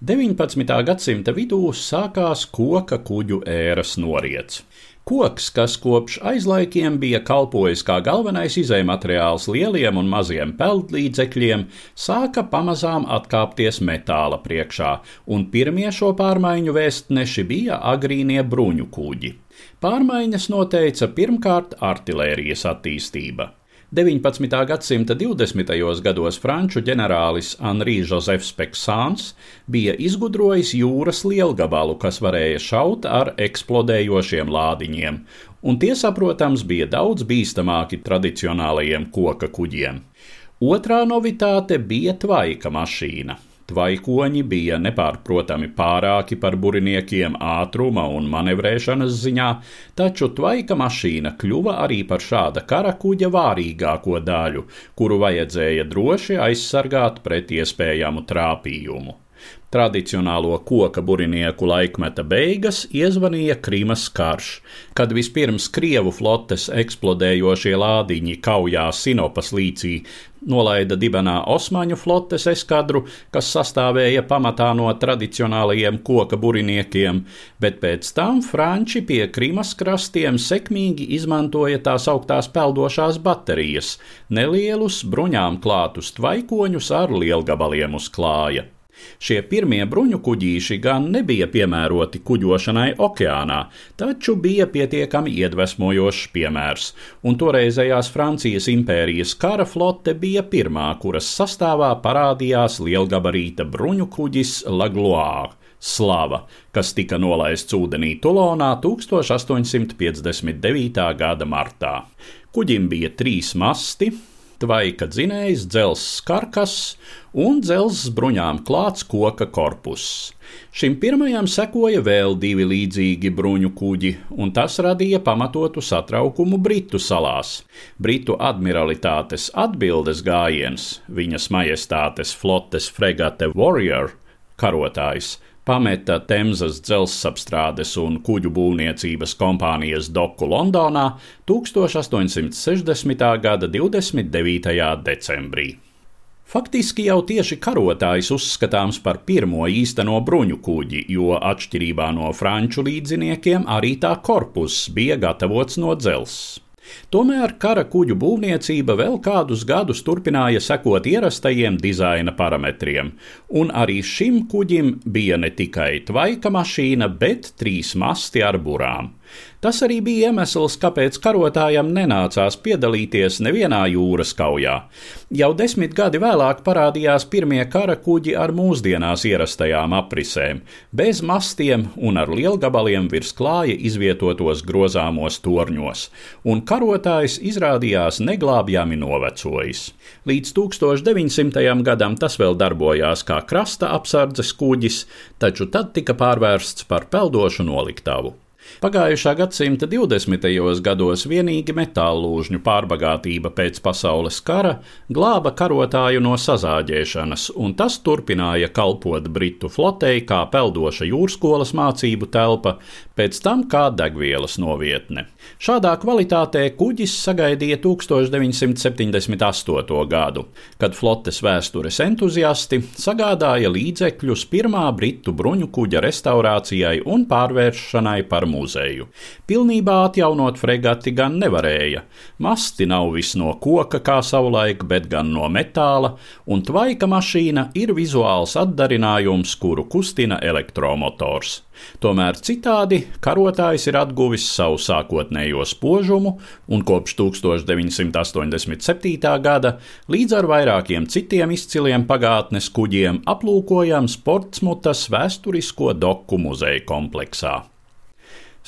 19. gadsimta vidū sākās koka kuģu ēras noriets. Koks, kas kopš aizlaikiem bija kalpojis kā galvenais izējumateriāls lieliem un maziem peldlīdzekļiem, sāka pamazām atkāpties metāla priekšā, un pirmie šo pārmaiņu vēstneši bija agrīnie bruņu kuģi. Pārmaiņas noteica pirmkārt artilērijas attīstība. 19. gadsimta 20. gados franču ģenerālis Henri Josefs Peksāns bija izgudrojis jūras lielgabalu, kas varēja šaut ar eksplodējošiem lādiņiem, un tie, saprotams, bija daudz bīstamāki tradicionālajiem koka kuģiem. Otrā novitāte bija tvaika mašīna. Tvaikoņi bija nepārprotami pārāki par buriniekiem ātruma un manevrēšanas ziņā, taču tvaika mašīna kļuva arī par šāda kara kuģa vārīgāko daļu, kuru vajadzēja droši aizsargāt pret iespējamu trāpījumu. Tradicionālo koka burinieku laikmeta beigas iezvanīja Krimas karš, kad vispirms Krievu flotes eksplodējošie lādiņi kaujā Sinopas līcī nolaida dibenā Osmaņu flotes eskadru, kas sastāvēja pamatā no tradicionālajiem koka buriniekiem, bet pēc tam Franči pie Krimas krastiem sekmīgi izmantoja tās augtās peldošās baterijas, nelielus bruņām klātus tvaikoņus ar lielgabaliem uz klāja. Šie pirmie bruņu kuģīši gan nebija piemēroti kuģošanai okeānā, taču bija pietiekami iedvesmojošs piemērs, un toreizējās Francijas impērijas kara flote bija pirmā, kuras sastāvā parādījās lielgabarīta bruņu kuģis Lagloire. Slava, kas tika nolaists ūdenī Tulonā 1859. gada martā. Kuģim bija trīs masti, tvaika dzinējs, dzelzs karkas un dzelzs bruņām klāts koka korpuss. Šim pirmajam sekoja vēl divi līdzīgi bruņu kuģi, un tas radīja pamatotu satraukumu Britu salās. Britu admiralitātes atbildes gājiens, viņas majestātes flotes fregate Warrior, karotājs, pameta Temzas dzelzceļapstrādes un kuģu būvniecības kompānijas doku Londonā 1860. gada 29. decembrī. Faktiski jau tieši karotājs uzskatāms par pirmo īsteno bruņu kuģi, jo atšķirībā no franču līdziniekiem arī tā korpus bija gatavots no dzelzceļa. Tomēr kara kuģu būvniecība vēl kādus gadus turpināja sekot ierastajiem dizaina parametriem, un arī šim kuģim bija ne tikai tvaika mašīna, bet trīs masti ar burām. Tas arī bija iemesls, kāpēc karotājam nenācās piedalīties nevienā jūras kaujā. Jau desmit gadi vēlāk parādījās pirmie kara kuģi ar mūsdienās ierastajām aprisēm, bez mastiem un ar lielgabaliem virs klāja izvietotos grozāmos torņos, un karotājs izrādījās neglābjami novecojis. Līdz 1900. gadam tas vēl darbojās kā krasta apsardzes kuģis, taču tad tika pārvērsts par peldošu noliktavu. Pagājušā gadsimta 20. gados vienīgi metālūžņu pārbagātība pēc pasaules kara glāba karotāju no sazāģēšanas, un tas turpināja kalpot Britu flotei kā peldoša jūrskolas mācību telpa, pēc tam kā degvielas novietne. Šādā kvalitātē kuģis sagaidīja 1978. gadu, kad flotes vēstures entuziasti sagādāja līdzekļus pirmā britu bruņu kuģa restaurācijai un pārvēršanai par muzeju. Pilnībā atjaunot fregati gan nevarēja. Masti nav viss no koka kā savulaik, bet gan no metāla, un tvaika mašīna ir vizuāls atdarinājums, kuru kustina elektromotors. Tomēr citādi karotājs ir atguvis savu sākotnējo spožumu un kopš 1987. gada līdz ar vairākiem citiem izciliem pagātnes kuģiem aplūkojams Portsmutas vēsturisko doku muzeja kompleksā.